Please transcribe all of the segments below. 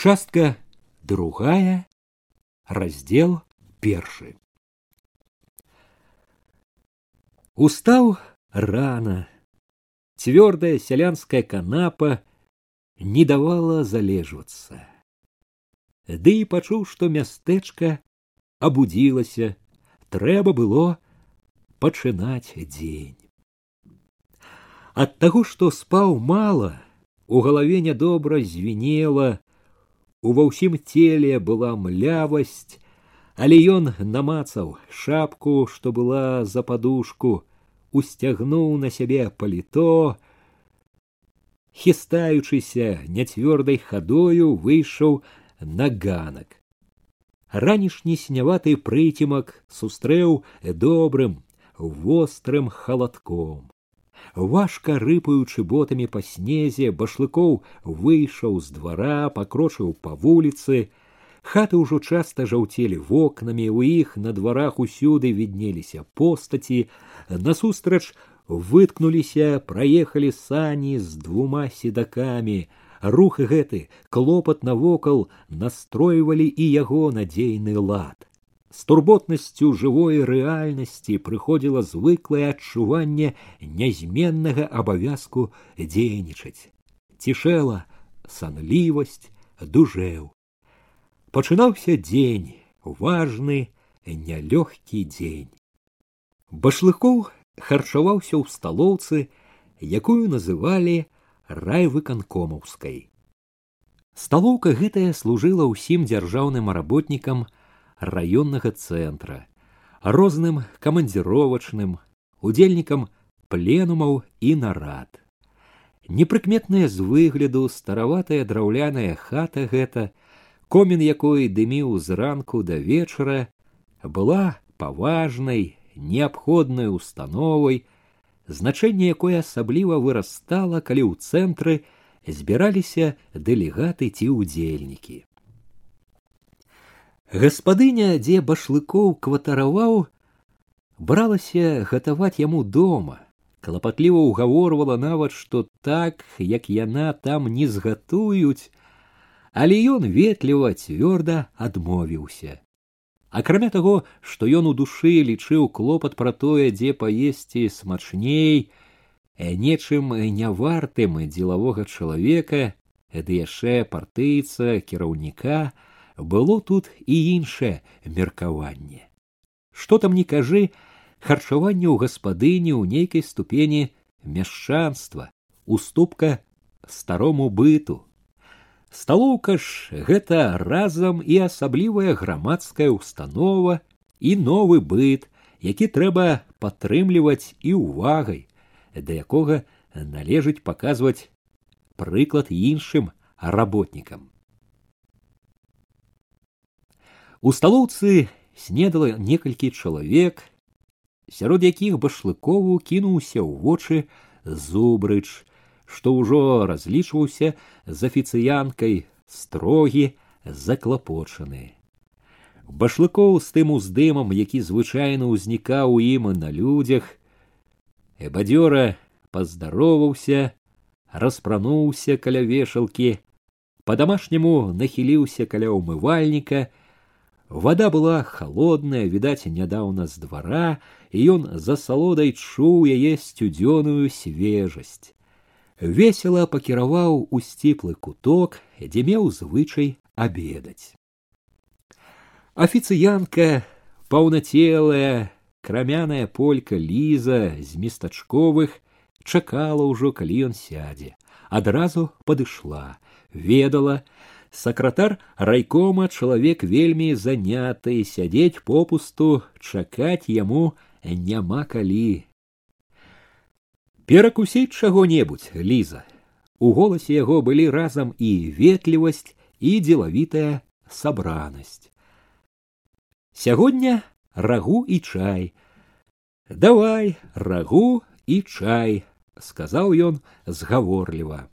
Частка другая, раздел першы. Устаў рано. Твердая сялянская канапа не давала залежвацца. Ды і пачуў, што мястэчка абудзілася, трэба было пачынаць дзень. Ад таго, што спаў мала, у галаве нядобра звенела, ува ўсім целе была млявасць, але ён намацаў шапку, што была за падушку, усцягнуў на сябе паліто, хістаючыся няцвёрдай хадою выйшаў на ганак. Ранішні сняваты прыцімак сустрэў добрым, вострым халадком важка рыпаючы ботамі па снезе башлыкоў выйшаў з двара пакрочыў па вуліцы. Хаты ўжо часта жаўцелі вокнамі у іх на дварах усюды віднеліся постаці. Насустрач выткнуліся праехалі сані з двума седакамі. Рух гэты клопат навокал настройвалі і яго надзейны лад з турботнасцю жывой рэальнасці прыходзіла звыклае адчуванне нязменнага абавязку дзейнічаць. Цішэла санлівасць дужэў. Пачынаўся дзень важны нялёгкі дзень. Башлыкоў харчаваўся ў сталоўцы якую называлі райвыканкомаўскай. Сталоўка гэтая служыла ўсім дзяржаўным работнікам раённага цэнтра розным камандзіровачным удзельнікам пленумаў і нарад. Непрыкметная з выгляду стараватая драўляная хата гэта комін якой дыміў зранку да вечара была паважнай неабходнай установай значэнне якой асабліва вырастала калі ў цэнтры збіраліся дэлегаты ці ўдзельнікі гаспадыня дзе башлыкоў кватараваў бралася гатаваць яму дома. Клапатліва ўгаворвала нават што так як яна там не згатуюць але ён ветліва цвёрда адмовіўся. Акрамя таго што ён у душы лічыў клопат пра тое дзе паесці смачней нечым нявартым дзелавога чалавека ды яшчэ партыйца кіраўніка было тут і іншае меркаванне. Што там не кажы харчаванне ў гаспадыні ў нейкай ступені мяшчанства уступка старому быту. Сталоўка ж гэта разам і асаблівая грамадская установа і новы быт які трэба падтрымліваць і ўвагай да якога належыць паказваць прыклад іншым работнікам У сталоўцы снедала некалькі чалавек, сярод якіх башлыкову кінуўся ў вочы зубрыч, што ўжо разлічваўся з афіцыянкай строгі заклапочаны. Башлыкоў з тым уздымам, які звычайна ўзнікаў у ім на людзях, бадзёра паздароваўся, распрануўся каля вешалкі, па-дамашняму нахіліўся каля ўмывальніка, Вода была холодная, відаць, нядаўна з двара, і ён за салодай чуў яе сцюдзёную свежасць. Весела пакіраваў у сціплы куток, дзе меў звычай обедаць. Афіцыянка, паўнацелая, крамяная полька ліза з местачковых чакала ўжо, калі ён сядзе, адразу падышла, ведала, сакратар райкома чалавек вельмі заняты сядзець попусту чакаць яму няма калі. Перакусіць чаго-небудзь ліза. У голасе яго былі разам і ветлівасць і дзелавітая сабранасць. Сягоння рагу і чай. Давай рагу і чай сказаў ён згаворліва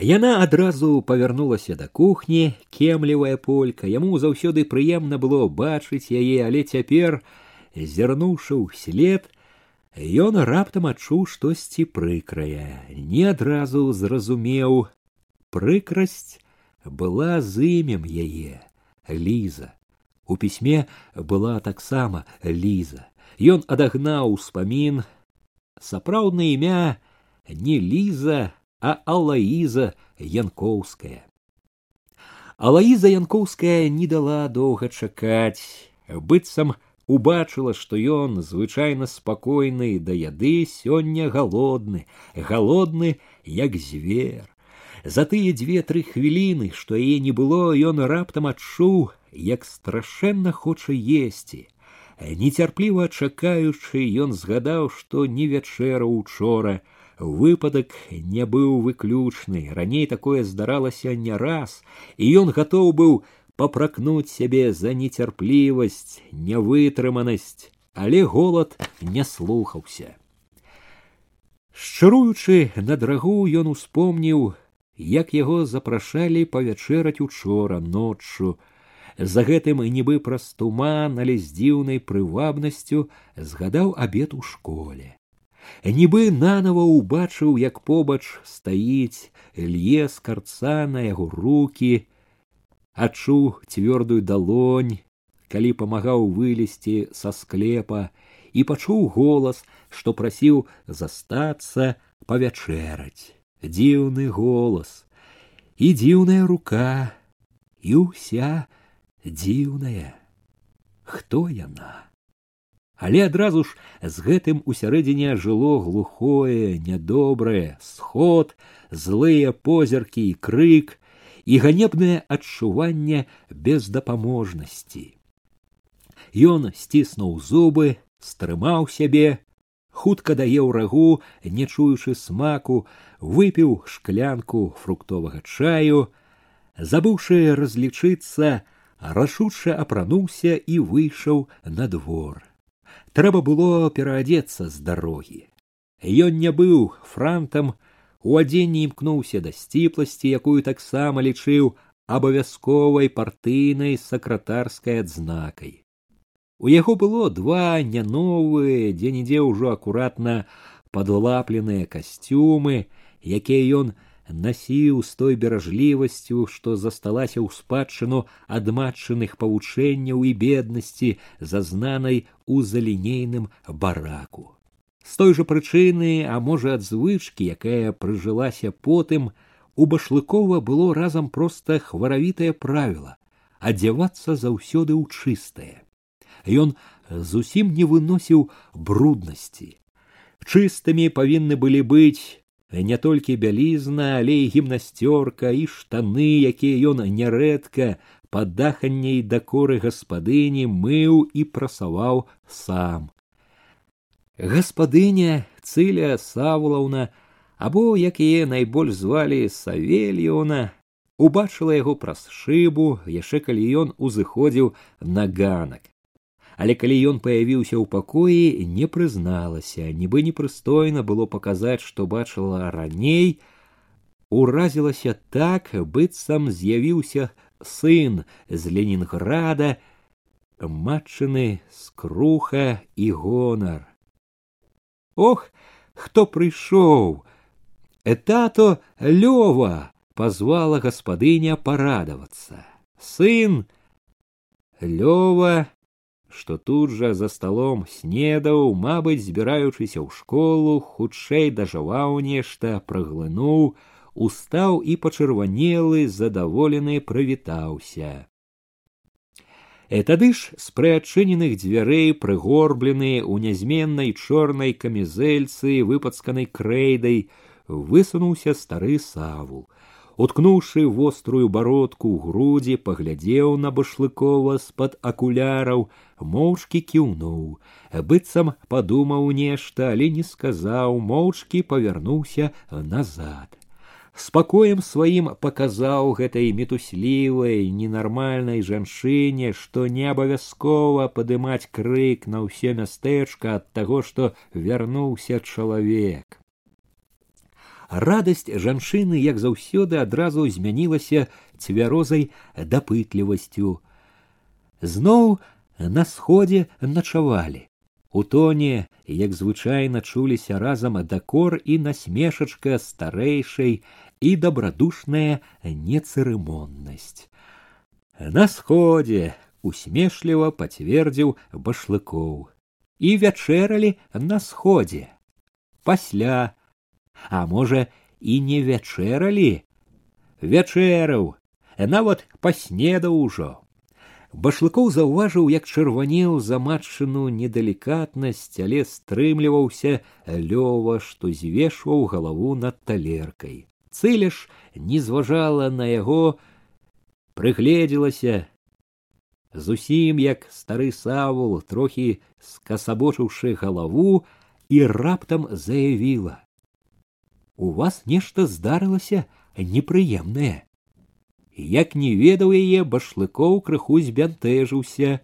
Яна адразу павярнулася да кухні, кемлівая полька, яму заўсёды прыемна было бачыць яе, але цяпер, зірнуўшы ўслед, ён раптам адчуў штосьці прыкрае, не адразу зразумеў прыкрасць была з імем яе ліза. У пісьме была таксама ліза. Ён адагнаў успамін. Сапраўднае імя не ліза а алаіза янкоўская. Алаіза янкоўская не дала доўга чакаць. Быццам убачыла што ён звычайна спакойны да яды сёння галодны галодны як звер. За тыя дзве тры хвіліны што яе не было ён раптам адчуў як страшэнна хоча есці. Нецярпліва чакаючы ён згадаў што не вячэраў учора выпадак не быў выключны. Раней такое здаралася не раз і ён гатоў быў попракнуць сябе за нецярплівасць нявытрыманасць але голад не слухаўся. Шчыруючы на драгу ён успомніў як яго запрашалі павячэраць учора ноччу. За гэтым нібы праз туман але з дзіўнай прывабнасцю згадаў абед у школе нібы нанова ўбачыў як побач стаіць лье скарца на яго руки адчуў цвёрдую далонь, калі памагаў вылезці са склепа і пачуў голас, што прасіў застацца павячэраць. Дзіўны голас і дзіўная рука і ўся дзіўная. Хто яна? Але адразу ж з гэтым усярэдзіне жыло глухое, нядобрае, сход, злыя позіркі і крык, і ганебнае адчуванне бездапаможнасці. Ён сціснуў зубы, стрымаў сябе, хутка дае рагу, не чуючы смаку, выпіў шклянку фруктовага чаю, забыўшы разлічыцца, рашуча апрануўся і выйшаў на двор. Трэба было пераадзецца з дарогі. Ён не быў франтам, у адзенні імкнуўся да сціпласці якую таксама лічыў абавязковай партыйнай сакратарскай адзнакай у яго было два не новыя дзе нідзе ўжо акуратна падлапленыя касцюмы якія ён насіў з той беражлівасцю што засталася ў спадчыну ад матчыных павучэнняў і беднасці зазнанай у залінейным бараку. З той жа прычыны а можа ад звычкі якая прыжылася потым у башлыкова было разам проста хваравітае правіла адзявацца заўсёды ў чыстае. Ён зусім не выносіў бруднасці. Чыстымі павінны былі быць не толькі бялізна але і гімнасцёрка і штаны якія ён нярэдка пад даханняй дакоры гаспадыні мыў і прасаваў сам. Гаспадыня цыля савулаўна або як яе найбольш звалі савельёна убачыла яго праз шыбу яшчэ калі ён узыходзіў на ганак але калі ён паявіўся ў пакоі не прызналася. Нібы непрыстойна было паказаць што бачыла раней. Уразілася так быццам з'явіўся сын з ленінграда матчыны скруха і гонар. Ох хто прыйшоў! Этато лёва позвала гаспадыня парадавацца. Сын лёва што тут жа за сталом снедаў мабыць збіраючыся ў школу хутчэй дажываў нешта праглынуў устаў і пачырванелы задаволены прывітаўся. Э тады ж з прыадчыненых дзвярэй прыгорблены ў нязменнай чорнай камізэльцы выпацканай крэйдай высунуўся стары саву уткнуўшы вострую бародку ў грудзі паглядзеў на башлыкова з-пад акуляраў моўчкі кіўнуў. Быццам падумаў нешта але не сказаў моўчкі павярнуўся назад. Спакоем сваім паказаў гэтай мітуслівай ненармальнай жанчыне што не абавязкова падымаць крык на ўсе мястэчка ад таго што вярнуўся чалавек радасць жанчыны як заўсёды адразу змянілася цвярозай дапытлівасцю зноў на сходзе начавалі У тоне, як звычайна чуліся разам дакор і насмешачка старэйшай і дабрадушная нецырымоннасць. На сходзе усмешліва пацвердзіў башлыкоў і вячэралі на сходзе. Пасля, а можа, і не вячэралі, вячэраў, нават паснедаў ужо. Башлыкоў заўважыў, як чырванеў заматчыну недалікатнасць, але стрымліваўся лёва, што звешваў галаву над талеркай. Цыля ж не зважала на яго, прыгледзелася, зусім як стары савул, трохі скасабочыўшы галаву і раптам заявіла: « У вас нешта здарылася непрыемнае. Як не ведаў яе башлыкоў крыху збянтэжыўся.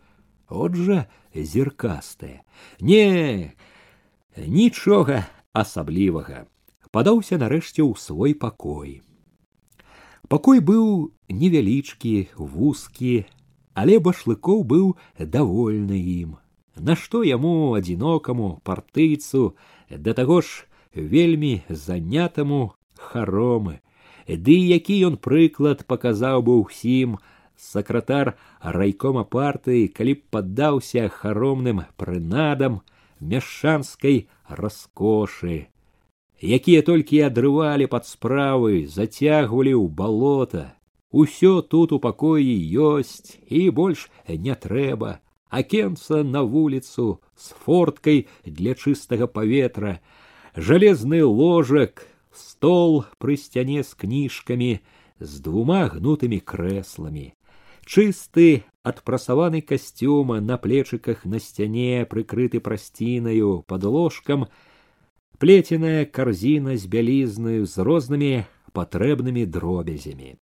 От жа зіркастая. Не нічога асаблівага. Падаўся нарэшце ў свой пакой. Пакой быў невялічкі вузкі але башлыкоў быў давольны ім. Нашто яму адзінокаму партыйцу да таго ж вельмі занятаму харомы. Ды які ён прыклад паказаў бы ўсім. Сакратар райкома партыі калі б паддаўся харомным прынадам мяшчанскай раскошы якія толькі адрывалі пад справы зацягвалі ў балота. Усё тут у пакоі ёсць і больш не трэба. Акенца на вуліцу з форткай для чыстага паветра жалезны ложак стол пры сцяне з кніжкамі з двума гнутымі крэсламі чысты адпрасаваны касцюма на плечыках на сцяне прыкрыты прасцінаю под ложкам плеценая карзіна з бялізнаю з рознымі патрэбнымі дробязямі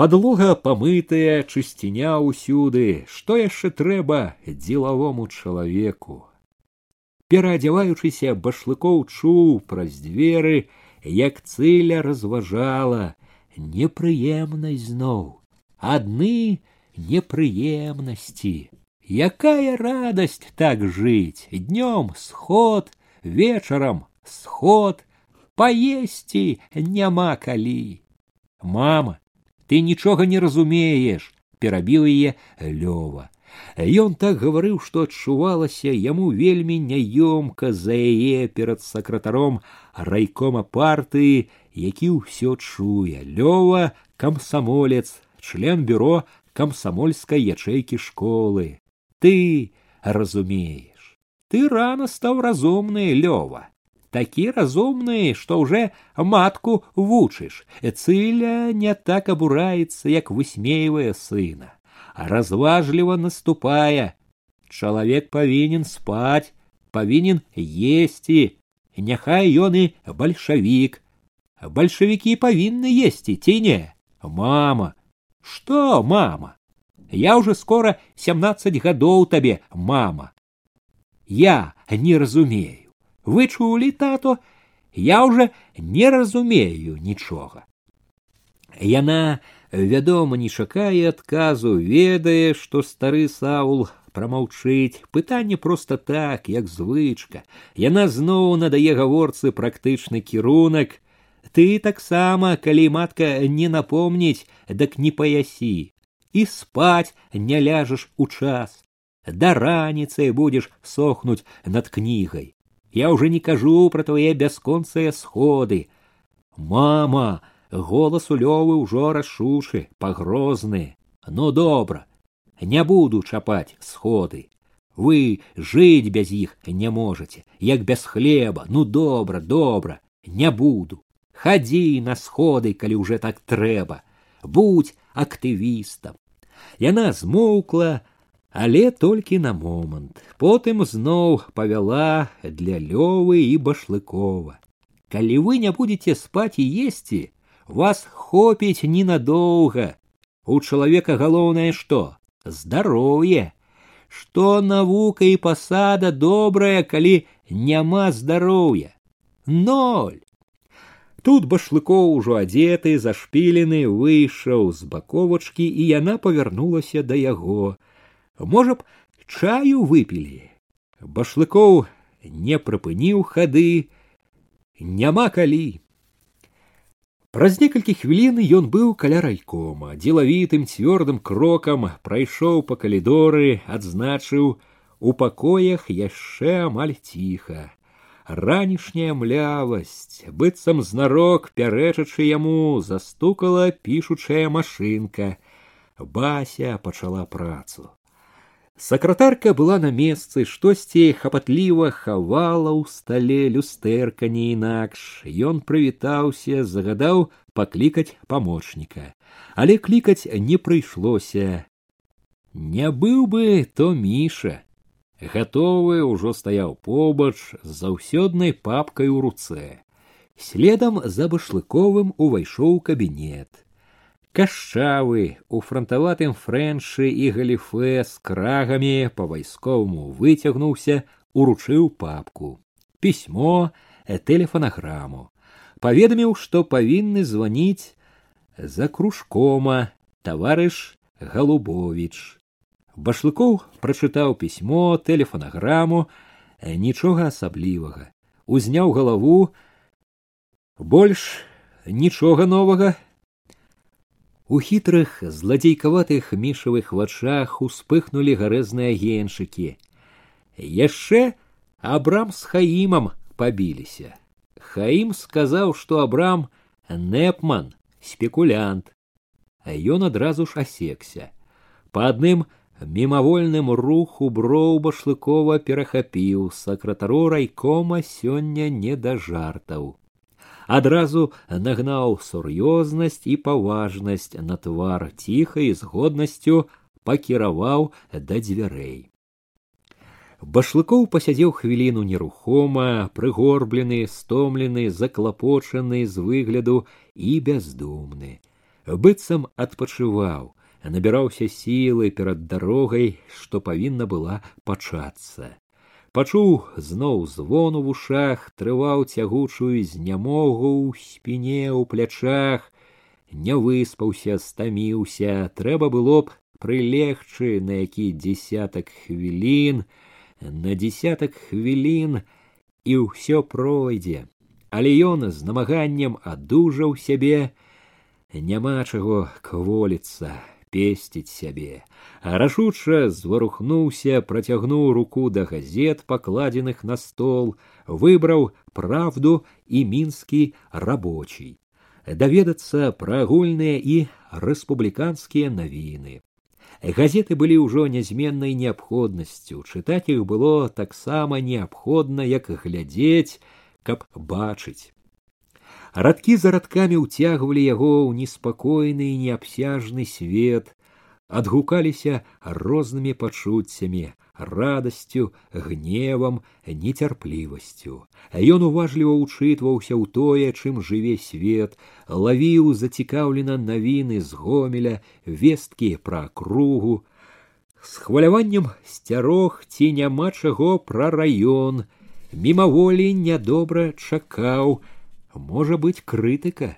подлога памытая чысціня ўсюды што яшчэ трэба дзелавому чалавеку пераадзяваючыся башлыкоў чуў праз дзверы як цыля разважала непрыемнасць зноў. Адны непрыемнасці якая радасць так жыць днём сход вечарам сход. Паесці няма калі мама ты нічога не разумееш перабіў яе лёва Ён так гаварыў, што адчувалася яму вельмі няёмка за яе перад сакратаром райкома партыі, які ўсё чуе лёва камсамолец, член бюро камсамольскай ячэйкі школы. Ты разумееш, ты рано стаў разумны лёва. Такі разумны, што ўжо матку вучыш. Цыля не так абураецца, як высмейвае сына разважліва наступая. Чалавек павінен спаць павінен есці няхай ён і бальшавік бальшавікі павінны есці ці не мама. Что мама? Я уже скоро семнадцать гадоў табе мама. Я не разумею. Вы чулі тато? Я уже не разумею нічога яна вядома не чакае адказу ведае што стары саул прамаўчыць. Пытанне проста так як звычка. Яна зноў надае гаворцы практычны кірунак. Ты таксама калі матка не напомніць дак не паясі. І спаць не ляжаш у час. Да раніцы будзеш сохнуць над кнігай. Я уже не кажу пра твае бясконцыя сходы. Мама голас у лёвы ўжо рашушы пагрозны. Ну добра не буду чапаць сходы. Вы жыць без іх не можете як без хлеба. Ну добра добра не буду. Хадзі на сходы калі уже так трэба. Будь актывістам. Яна змоўкла але толькі на момант. Потым зноў павяла для лёвы і башлыкова. Калі вы не будете спаць і есці вас хопіць ненадоўга. У чалавека галоўнае што? Здароўе. Што навука і пасада добрая калі няма здароўя? Ноль. Тут башлыкоў ужо адзеты зашпілены выйшаў з баковачкі і яна павярнулася да яго. Можа б чаю выпілі? Башлыкоў не прыпыніў хады. Няма калі Праз некалькі хвілін ён быў каля райкома, дзелавітым цвёрдым крокам прайшоў па калідоры, адзначыў у пакоях яшчэ амаль ціха. Ранішняя млявасць, быццам знарок пярэчачы яму застукала пішучая машынка. Бася пачала працу. Сакратарка была на месцы, штосьці хапатліва хавала ў стале люстэрка не інакш. Ён прывітаўся, загадаў паклікаць памочніка, але клікаць не прыйшлося. Не быў бы то міша. Гатовы ўжо стаяў побач з заўсёднай папкай у руцэ. Следам за башлыковым увайшоў кабінет кашчавы у франтаватым фрэншы і галіфе з крагамі па вайсковаму выцягнуўся уручыў папку пісьмо э, тэлефанаграму. Паведаміў што павінны званіць за кружкома таварыш галубович башлыкоў прачытаў пісьмо тэлефанаграму э, нічога асаблівага. Узняў галаву больш нічога новага у хітрых зладзейкаватых мішавых вачах успыхнулі гарэзныя геншыкі яшчэ абрам з хаімам пабіліся хаім сказаў што абрам непман спекулянт а ён адразу ж асекся па адным мімавольным руху броў башлыкова перахапіў сакратару райкома сёння не да жартаў адразу нагнаў сур'ёзнасць і паважнасць на твар ціха і з годнасцю пакіраваў да дзвярэй башлыкоў пасядзеў хвіліну нерухома прыгорблены стомлены заклапочаны з выгляду і бяздумны быццам адпачываў набіраўся сілы перад дарогай што павінна была пачацца Пачуў зноў звон у вушах трываў цягучую знямогу ў спіне ў плячах не выспаўся стаміўся. Трэба было б прылегчы на які дзесятак хвілін на дзесятак хвілін і ўсё пройдзе. Але ён з намаганнем адужаў сябе. Няма чаго кволіцца песціць сябе. Рашуча зварухнуўся працягнуў руку да газет пакладзеных на стол выбраў правду і мінскі рабочий даведацца пра агульныя і рэспубліканскія навіны. Газеты былі ўжо нязменнай неабходнасцю. Чытаць іх было таксама неабходна як глядзець каб бачыць радкі за радкамі ўцягвалі яго ў неспакойны і неабсяжны свет адгукаліся рознымі пачуццямі радасцю гневам нецярплівасцю. Ён уважліва ўчытваўся ў тое чым жыве свет лавіў зацікаўлена навіны з гомеля весткі пра кругу. З хваляваннем сцярог ці няма чаго пра раён мімаволі нядобра чакаў можа быць крытыка.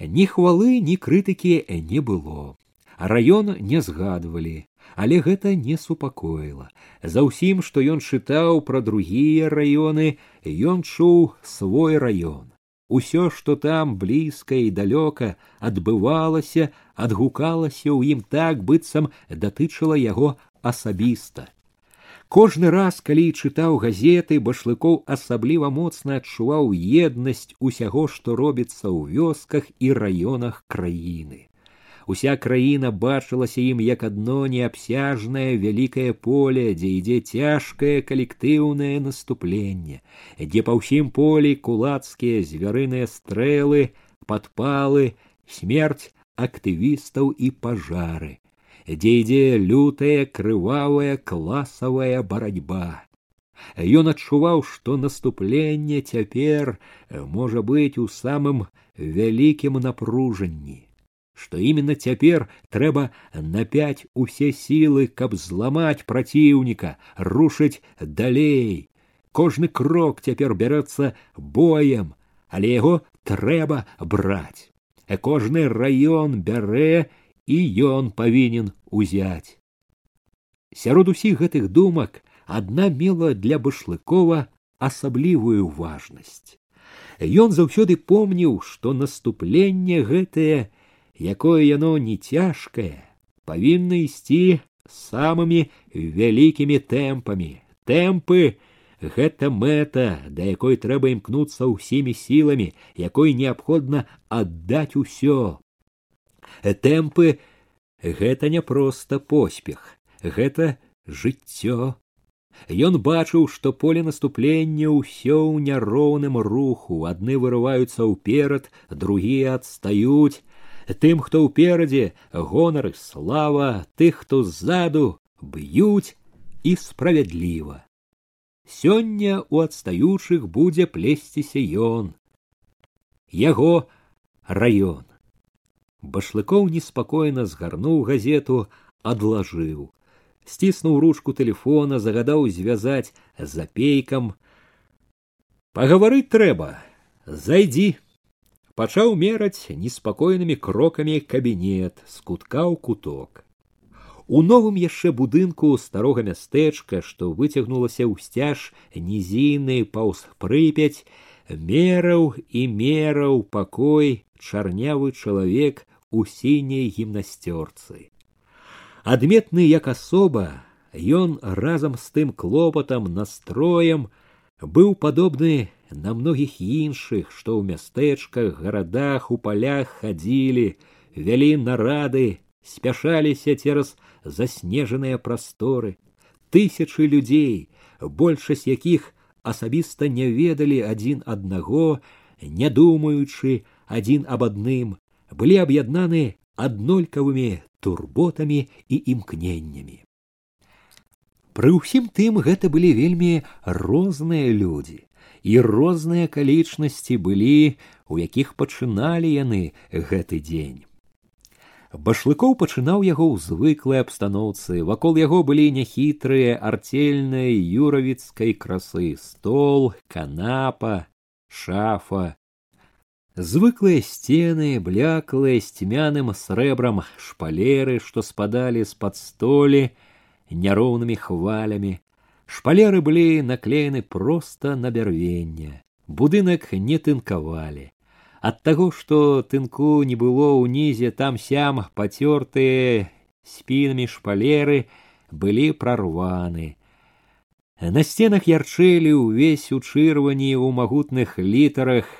Ні хвалы ні крытыкі не было. Раён не згадвалі але гэта не супакоіла. За ўсім што ён чытаў пра другія раёны ён чуў свой раён. Усё што там блізка і далёка адбывалася адгукалася ў ім так быццам датычыла яго асабіста Кожны раз, калі чытаў газеты, башлыкоў асабліва моцна адчуваў еднасць усяго, што робіцца ў вёсках і раёнах краіны. Уся краіна бачылася ім як адно неабсяжнае вялікае поле, дзе ідзе цяжкае калектыўнае наступленне, дзе па ўсім полі кулацкія звярыныя стрэлы, падпалы, смерць актывістаў і пажары дзе ідзе лютая крывавая класавая барацьба. Ён адчуваў, што наступленне цяпер можа быць у самым вялікім напружанні, што именно цяпер трэба напяць усе сілы, каб зламаць праціўніка, рушыць далей. Кожны крок цяпер бярэцца боем, але яго трэба браць. Кожны раён бярэ і ён павінен узяць. Сярод усіх гэтых думак адна мела для башлыкова асаблівую важнасць. Ён заўсёды помніў, што наступленне гэтае, якое яно не цяжкае, павінна ісці самымі вялікімі тэмпамі. Тэмпы гэта мэта, да якой трэба імкнуцца ўсімі сіламі, якой неабходна аддаць усё. Тэмпы гэта не проста поспех, гэта жыццё. Ён бачыў, што поле наступлення ўсё ў няроўным руху, адны вырываюцца ўперад, другія адстаюць. Тым, хто ўперадзе гонар і слава, тых, хто ззаду б'юць і справядліва. Сёння у адстаючых будзе плесціся ён. Яго раён. Башлыкоў неспакойна згарнуў газету, адлажыў сціснуў ручку телефона загадаў звязаць запейкам пагаварыць трэба. Зайдзі пачаў мераць неспакойнымі крокамі кабінет з кутка ў куток. У новым яшчэ будынку старога мястэчка што выцягнулася ў сцяж нізіны паўз прыпяць мераў і мераў пакой чарнявы чалавек у сіняй гімнасцёрцы адметны як асоба ён разам з тым клопатам настроем быў падобны на многіх іншых што ў мястэчках гарадах у палях хадзілі вялі нарады спяшаліся цераз заснежаныя прасторы. Тысячы людзей большасць якіх асабіста не ведалі адзін аднаго не думаючы адзін аб адным былі аб'яднаны аднолькавымі турботамі і імкненнямі. Пры ўсім тым гэта былі вельмі розныя людзі, і розныя акалічнасці былі, у якіх пачыналі яны гэты дзень. Башлыкоў пачынаў яго ў звыклай абстаноўцы, вакол яго былі няхітрыя арцельнай юравіцкай красы стол, канапа, шафа, Звыклыя сцены, бляклыя з цьмяным срэбрам шпалеры, што спадалі з-пад столі няроўнымі хвалямі. Шпалеры былі наклеены проста на бярвенне. Будынак не тынкавалі. Ад таго, што тынку не было ўнізе там сям пацёртыя спінамі шпалеры былі прарваны. На сценах ярчэлі ўвесь у чырвані ў магутных літарах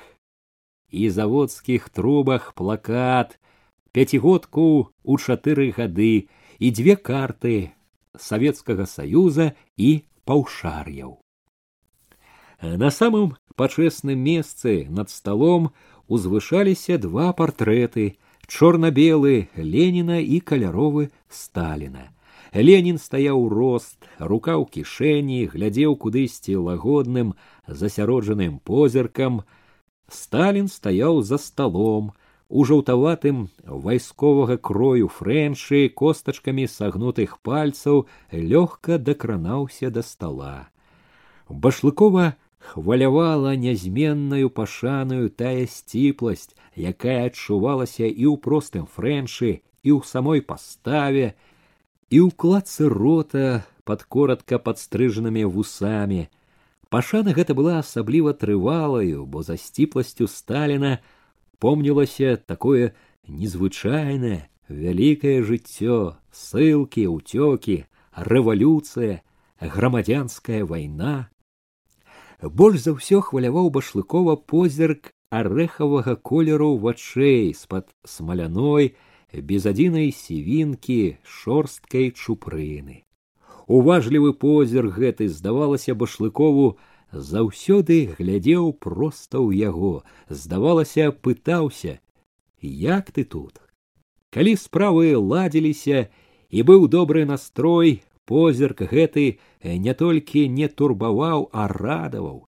і заводскіх трубах плакат, пяцігодку ў чатыры гады і дзве карты Савецкага Саюза і паўшар'яў. На самым пачэсным месцы над сталом узвышаліся два партрэты чорна-белы Леніна і каляровы Сталіна. Ленін стаяў рост, рука ў кішэні, глядзеў кудысьці лагодным засяроджаным позіркам, Сталін стаяў за сталом у жаўтаватым вайсковага крою фрэнчы костачкамі сагнутых пальцаў лёгка дакранаўся да стала. Башлыкова хвалявала нязменнаю пашаную тая сціпласць, якая адчувалася і ў простым фрэнчы і ў самой паставе, і ў кладцы рота пад коратка падстрыжанымі вусамі, пашана гэта была асабліва трывалаю бо за сціпласцю сталіна помнілася такое незвычайнае вялікае жыццё ссылкі ўцёкі рэвалюцыя грамадзянская вайна. Больш за ўсё хваляваў башлыкова позірк арэхавага колеру вачэй з-пад смаляной без адзінай сівінкі шорсткай чупрыны уважлівы позірк гэты здавалася башлыкову заўсёды глядзеў проста ў яго. Здавалася пытаўся як ты тут? Калі справы ладзіліся і быў добры настрой позірк гэты не толькі не турбаваў а радаваў.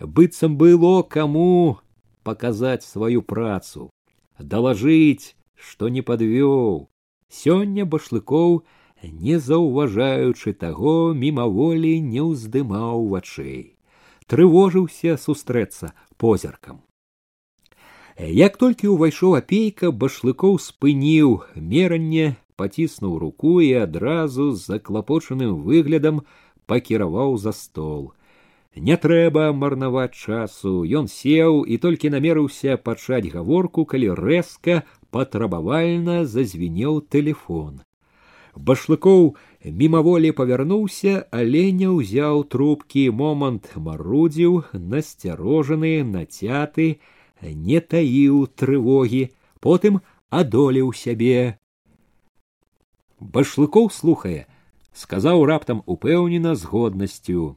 Быццам было каму паказаць сваю працу далажыць што не падвёў. Сёння башлыкоў не заўважаючы таго мімаволі не ўздымаў вачэй трывожыўся сустрэцца позіркам як толькі ўвайшоў апейка башлыкоў спыніў меранне паціснуў руку і адразу з заклапочаным выглядам пакіраваў за стол Не трэба марнаваць часу. Ён сеў і толькі намерыўся пачаць гаворку, калі рэзка патрабавальна зазвінеў тэлефон. Башлыкоў мімаволі павярнуўся, але не ўзяў трубкі момант марудзіў, насцярожаны, нацяты, не таіў трывогі, потым адолеў сябе. Башлыкоў слухае, сказаў раптам упэўнена з годнасцю.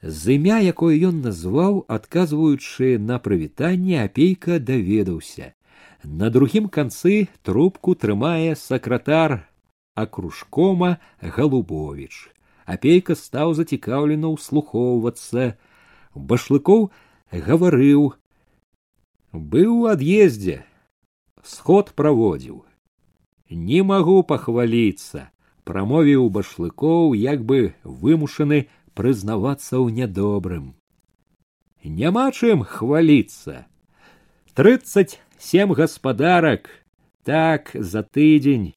З імя, якое ён назваў, адказваючы на прывітанне апейка даведаўся. На другім канцы трубку трымае сакратар акружкома Галубович. Апейка стаў зацікаўлена ўслухоўвацца. Башлыкоў гаварыў: быў у ад'ездзе, сход праводзіў. Не магу пахваліцца, прамовіў башлыкоў, як бы вымушаны прызнавацца ў нядобрым. Няма чым хваліцца. Трыццаць сем гаспадарак, так за тыдзень,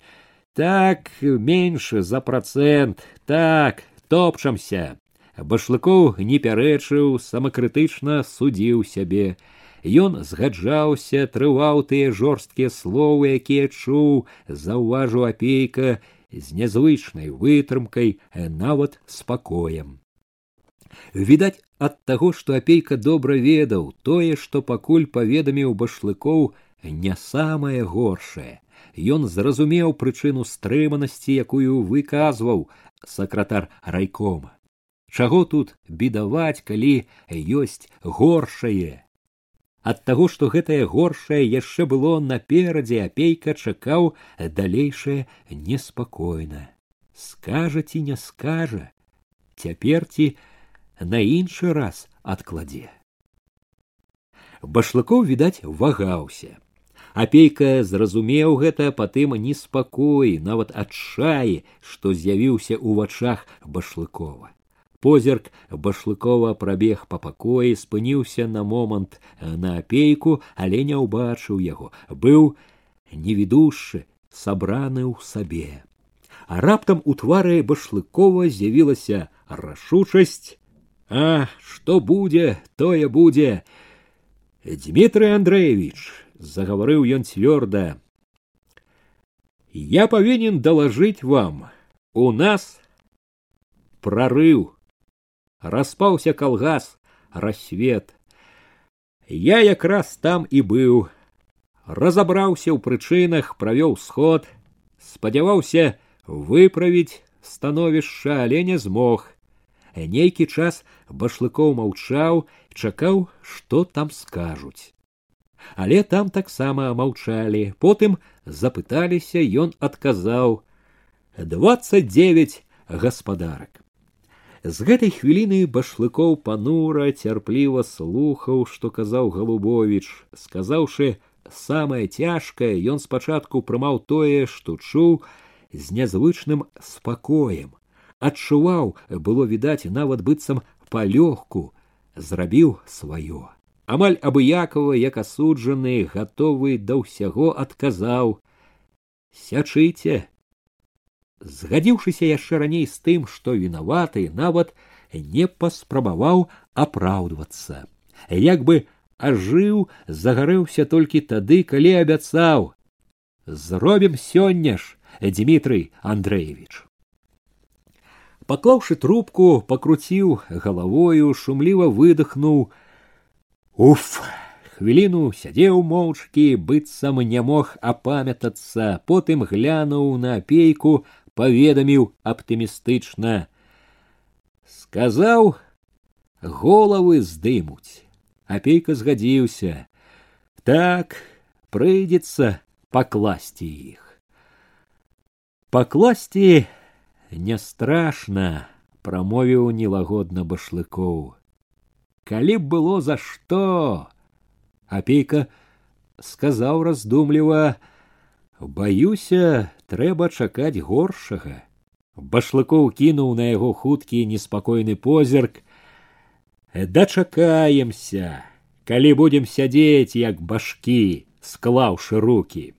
так менш за працэнт, так топчамся. Башлыкоў не пярэчыў, самакрытычна судзіў сябе. Ён згаджаўся, трываў тыя жорсткія словы, якія чуў, заўважыў апейка з нязвычнай вытрымкай, нават спакоем. Відаць, ад таго, што апейка добра ведаў тое, што пакуль паведаміў башлыкоў не самае горшае. Ён зразумеў прычыну стрыманасці, якую выказваў сакратар райкома. Чаго тут бедаваць, калі ёсць горшае. Ад таго, што гэтае горшае яшчэ было наперадзе апейка чакаў далейшае неспакойна. Скажа ці не скажа, цяпер ці на іншы раз адкладзе. Башлыкоў відаць вагаўся. Апейка зразумеў гэта патым неспакоі, нават адчаі, што з'явіўся ў вачах башлыкова. Позірк башлыкова прабег па пакоі, спыніўся на момант на апейку, але не ўбачыў яго, быў невідушчы, сабраны ў сабе. А раптам у твары башлыкова з'явілася рашучасць, а што будзе, тое будзе. Дмитрий Андреевич, заговорил ён цвёрда. Я повинен доложить вам. У нас прорыв. Распаўся калгас, рассвет. Я якраз там і быў. Разабраўся ў прычынах, правёў сход, спадзяваўся выправіць становішча, але не змог нейкі час башлыкоў маўчаў чакаў што там скажуць але там таксама маўчалі. Потым запыталіся ён адказаў двадцать девять гаспадарак з гэтай хвіліны башлыкоў панура цярпліва слухаў што казаў галубович сказаўшы самае цяжкае ён спачатку прымаў тое што чуў з нязвычным спакоем. Адчуваў было відаць нават быццам палёгку зрабіў сваё амаль абыякова як асуджаны гатовы да ўсяго адказаў. Сячыце! Згадзіўшыся яшчэ раней з тым што вінаваты нават не паспрабаваў апраўдвацца. Як бы ажыў загарэўся толькі тады калі абяцаў. Зробім сёння ж дмітрий андреевич Паклаўшы трубку, пакруціў галавою, шумліва выдохнуў. Уф! Хвіліну сядзеў моўчкі, быццам не мог апамятацца, потым глянуў на апейку, паведаміў аптымістычна. Сказаў, головы здымуць. Апейка згадзіўся. Так, прыйдзецца пакласці іх. Пакласці не страшна прамовіў нелагодна башлыкоў калі б было за што? Апейка сказаў раздумліва баюся трэба чакаць горшага башлыкоў кінуў на яго хуткі неспакойны позірк. Дачакаемся калі будзем сядзець як башкі склаўшы руки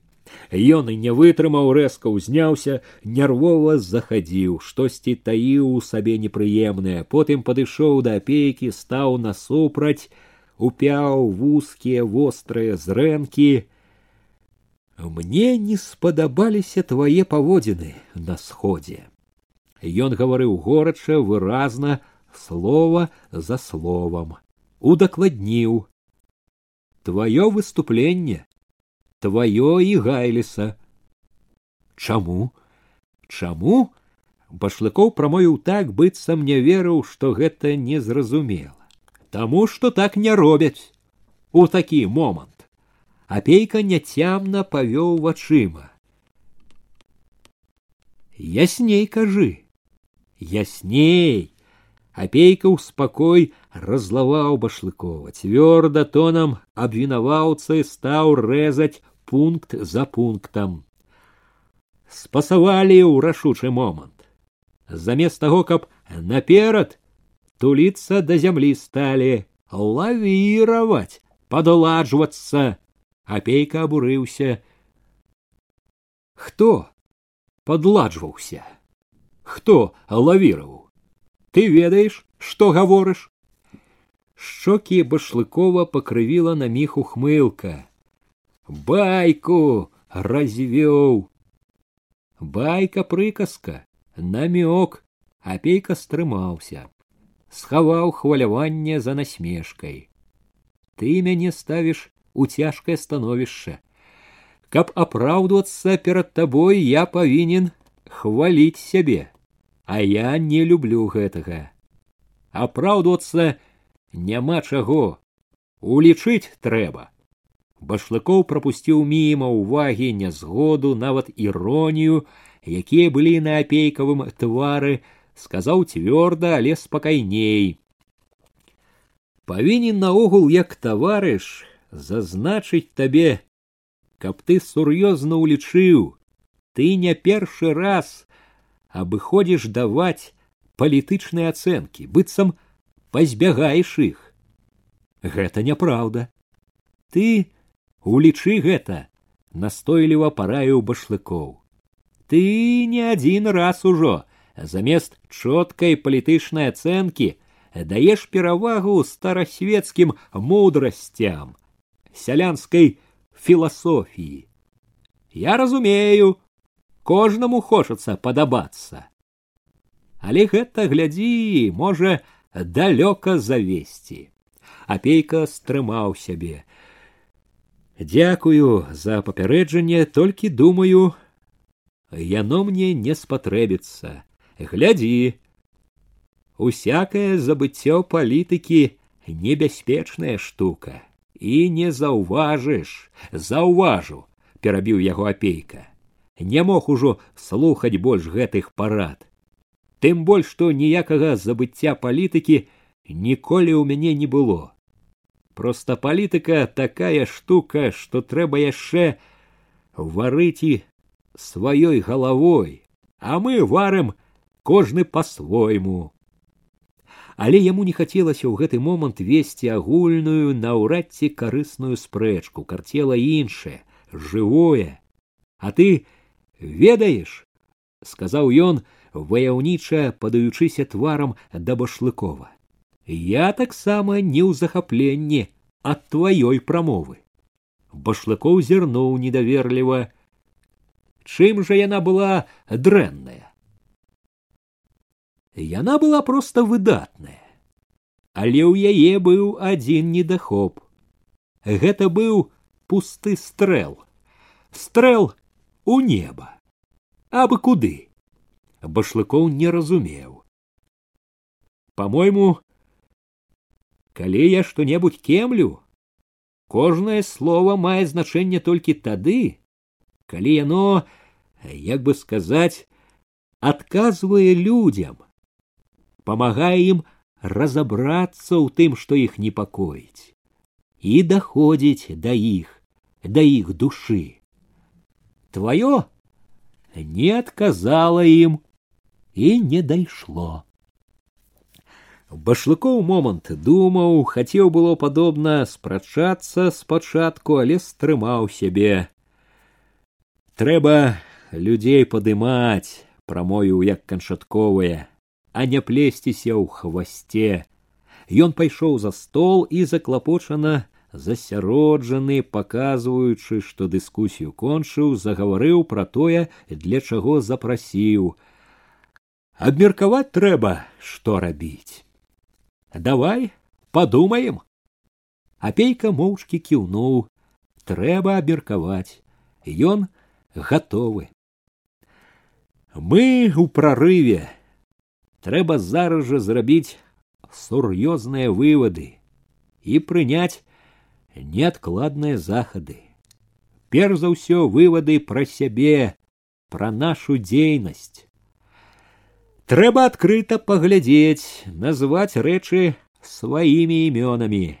Ён і не вытрымаў рэзка ўзняўся, нервова захадзіў, штосьці таіў у сабе непрыемнае, потым падышоў да апейкі, стаў насупраць, упяў вузкія вострыя зрэнкі. Мне не спадабаліся твае паводзіны на сходзе. Ён гаварыў горача, выразна, слова за словам, удакладніў: Твоё выступленне Твоё і гайліса. Чаму? Чаму? Башлыкоў прамовіў так быццам не верыў што гэта незразумела. Таму што так не робяць. У такі момант. Апейка няцямна павёў вачыма. Ясней кажы. Ясней! Апейка ў спакой разлаваў башлыкова цвёрда тонам абвінаваўцы стаў рэзаць пункт за пунктам. Спасавалі ў рашучы момант. Замест таго, каб наперад туліцца да зямлі сталі, лавіраваць, падладжвацца, апейка абурыўся. Хто падладжваўся? Хто лавіраваў? Ты ведаеш, што гаворыш? Шчокі башлыкова пакрывіла на міг ухмылка байку развёў. Байка прыказка намёк апейка стрымаўся. Схаваў хваляванне за насмешкай. Ты мяне ставіш у цяжкае становішча. Каб апраўдвацца перад табой я павінен хваліць сябе а я не люблю гэтага. Апраўдвацца няма чаго. Улічыць трэба башлыкоў прапусціў міма ўвагі нязгоду нават іронію якія былі на апейкавым твары сказаў цвёрда але спакайней. Павінен наогул як таварыш зазначыць табе каб ты сур'ёзна ўлічыў ты не першы раз абыходзіш даваць палітычныя ацэнкі быццам пазбягаеш іх. Гэта няпраўда. Ты улічы гэта настойліва параіў башлыкоў. Ты не адзін раз ужо замест чоткай палітычнай ацэнкі даеш перавагу старасвецкім мудрасцям сялянскай філасофіі. Я разумею кожнаму хочацца падабацца. Але гэта глядзі можа далёка завесці. Апейка стрымаў сябе Дякую за папярэджанне, толькі думаю, яно мне не спатрэбіцца. Глядзі, усякае забыццё палітыкі небяспечная штука і не заўважыш, заўважу, перабіў яго апейка. Не мог ужо слухаць больш гэтых парад. Тым больш, што ніякага забыцця палітыкі ніколі ў мяне не было просто палітыка такая штука что трэба яшчэ варыць і сваёй галавой а мы варым кожны по-свойму але яму не хацелася ў гэты момант весці агульную наўрад ці карысную спрэчку карцела іншае жывое. А ты ведаеш сказаў ён ваяўніча падаючыся тварам да башлыкова я таксама не ў захапленні ад тваёй прамовы. Башлыкоў зірнуў недаверліва. Чым жа яна была дрэнная? Яна была проста выдатная але ў яе быў адзін недахоп. Гэта быў пусты стрэл стрэл у неба. Абы куды? Башлыкоў не разумеў. По мойму калі я што-небудзь кемлю кожнае слово мае значэнне толькі тады калі яно як бы сказаць адказвае людзям памагае ім разабрацца ў тым што іх непакоіць і даходзіць да іх да іх душы тваё не адказала ім і не дайшло Башлыкоў момант думаў хацеў было падобна спрачацца спачатку але стрымаў сябе. Трэба людзей падымаць прамою як канчатковыя а не плесціся ў хвасце. Ён пайшоў за стол і заклапочана засяроджаны паказваючы што дыскусію кончыў загаварыў пра тое для чаго запрасіў. Абмеркаваць трэба што рабіць давай подумаем апейка моўчкі кіўнуў трэба абмеркаваць ён гатовы мы ў прарыве трэба зараз жа зрабіць сур'ёзныя вывады і прыняць неадкладныя захады перш за ўсё вывады пра сябе пра нашу дзейнасць трэба адкрыта паглядзець назваць рэчы сваімі імёнамі.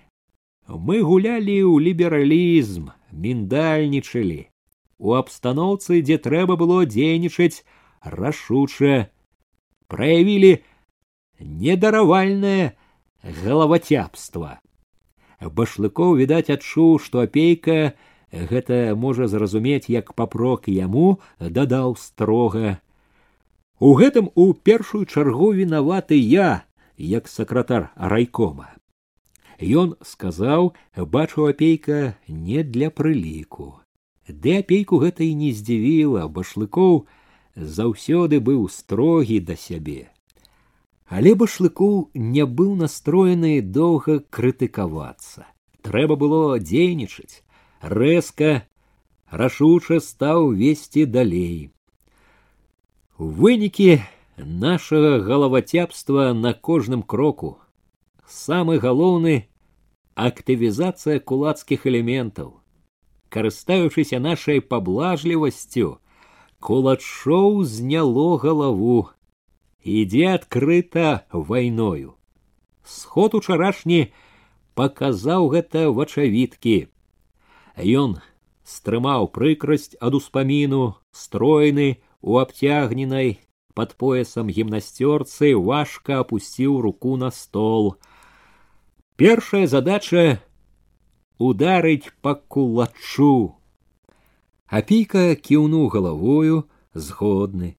Мы гулялі ў лібералізм міндальнічалі у абстаноўцы дзе трэба было дзейнічаць рашуча праявілі недаравальнае галавацяпства. Башлыкоў відаць адчуў што апейка гэта можа зразумець як папрок яму дадаў строга у гэтым у першую чаргу вінаваты я як сакратар райкома. Ён сказаў бачу апейка не для прыліку ды апейку гэта і не здзівіла башлыкоў заўсёды быў строгі да сябе. Але башлыкоў не быў настроены доўга крытыкавацца. Трэба было дзейнічаць. Рэзка рашуча стаў весці далей вынікі нашага галавацяпства на кожным кроку. Самы галоўны актывізацыя кулацкіх элементаў. Карыстаючыся нашай паблажлівасцю кулачоў зняло галаву. Ідзе адкрыта вайною. Сход учарашні паказаў гэта вачавіткі ён стрымаў прыкрасць ад успаміну стройны у абцягненай под поясам гімнасцёрцы важка опусціў руку на стол Першая задача ударыць па кулачу. Апейка кіўнуў галавою згодны.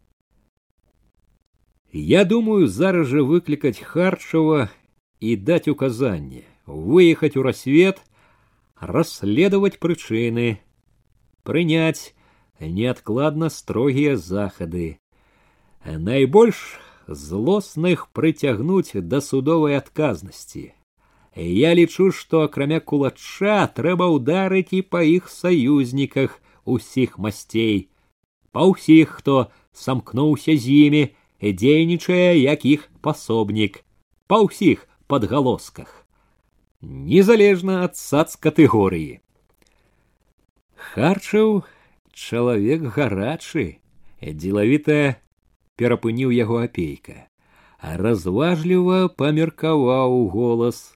Я думаю зараз жа выклікаць харчава і даць указанне выехаць у рассвет, расследаваць прычыны, прыняць неадкладна строгія захады. Найбольш злосных прыцягнуць да судовай адказнасці. Я лічу што акрамя кулача трэба ўдарыць і па іх саюзніках усіх масцей. Па ўсіх хто самкнуўся з імі дзейнічае як іх пасобнік. Па ўсіх падгалосках. Незалежна ад сац катэгорыі харчыў чалавек гарачы дзелавіта перапыніў яго апейка. Разважліва памеркаваў голас.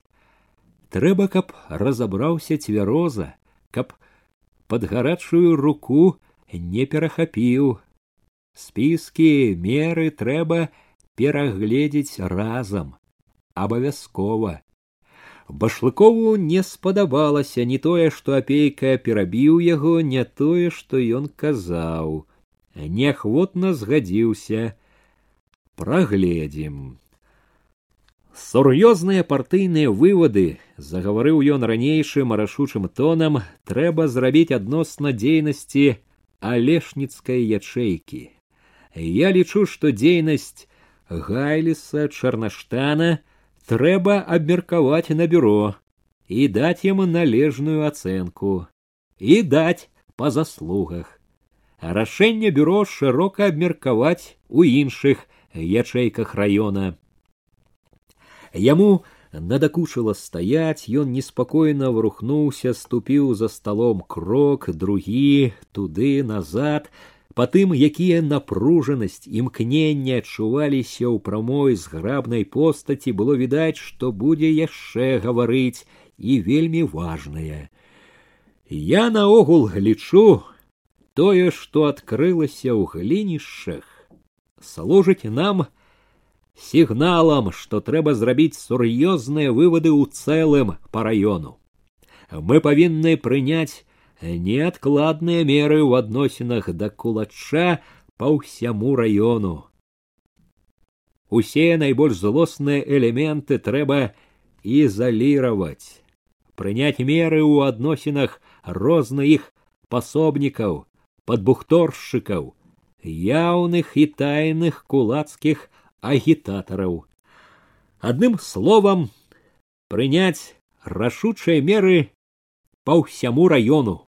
Трэба каб разабраўся цвяроза каб под гарачую руку не перахапіў. Спіскі меры трэба перагледзець разам абавязкова башлыкову не спадабалася не тое што апейка перабіў яго не тое што ён казаў. Неахвотна згадзіўся. Прагледзім. Сур'ёзныя партыйныя вывады загаварыў ён ранейшым рашучым тонам трэба зрабіць адносна дзейнасці алешніцкай ячэйкі. Я лічу што дзейнасць гайліса чарнаштана трэба абмеркаваць на бюро і даць яму належную ацэнку і даць па заслугах рашэнне бюро шырока абмеркаваць у іншых ячэйках раёна Яму надакучыла стаять, ён неспакойна варухнуўся, ступіў за сталом крок, другі, туды назад. Патым, якія напружанасць, імкнення адчуваліся ў прамой зграбнай постаці, было відаць, што будзе яшчэ гаварыць і вельмі важнае. Я наогул глічу тое, што адкрылася ў глінішчах, служыць нам сігналам, што трэба зрабіць сур'ёзныя вывады ў цэлым па раёну. Мы павінны прыняць неадкладныя меры ў адносінах да кулача па ўсяму раёну. Усе найбольш злосныя элементы трэба ізаліраваць, прыняць меры ў адносінах розных пасобнікаў, падбухторшчыкаў, яўных і тайных кулацкіх агітатараў. Адным словам, прыняць рашучыя меры па ўсяму раёну.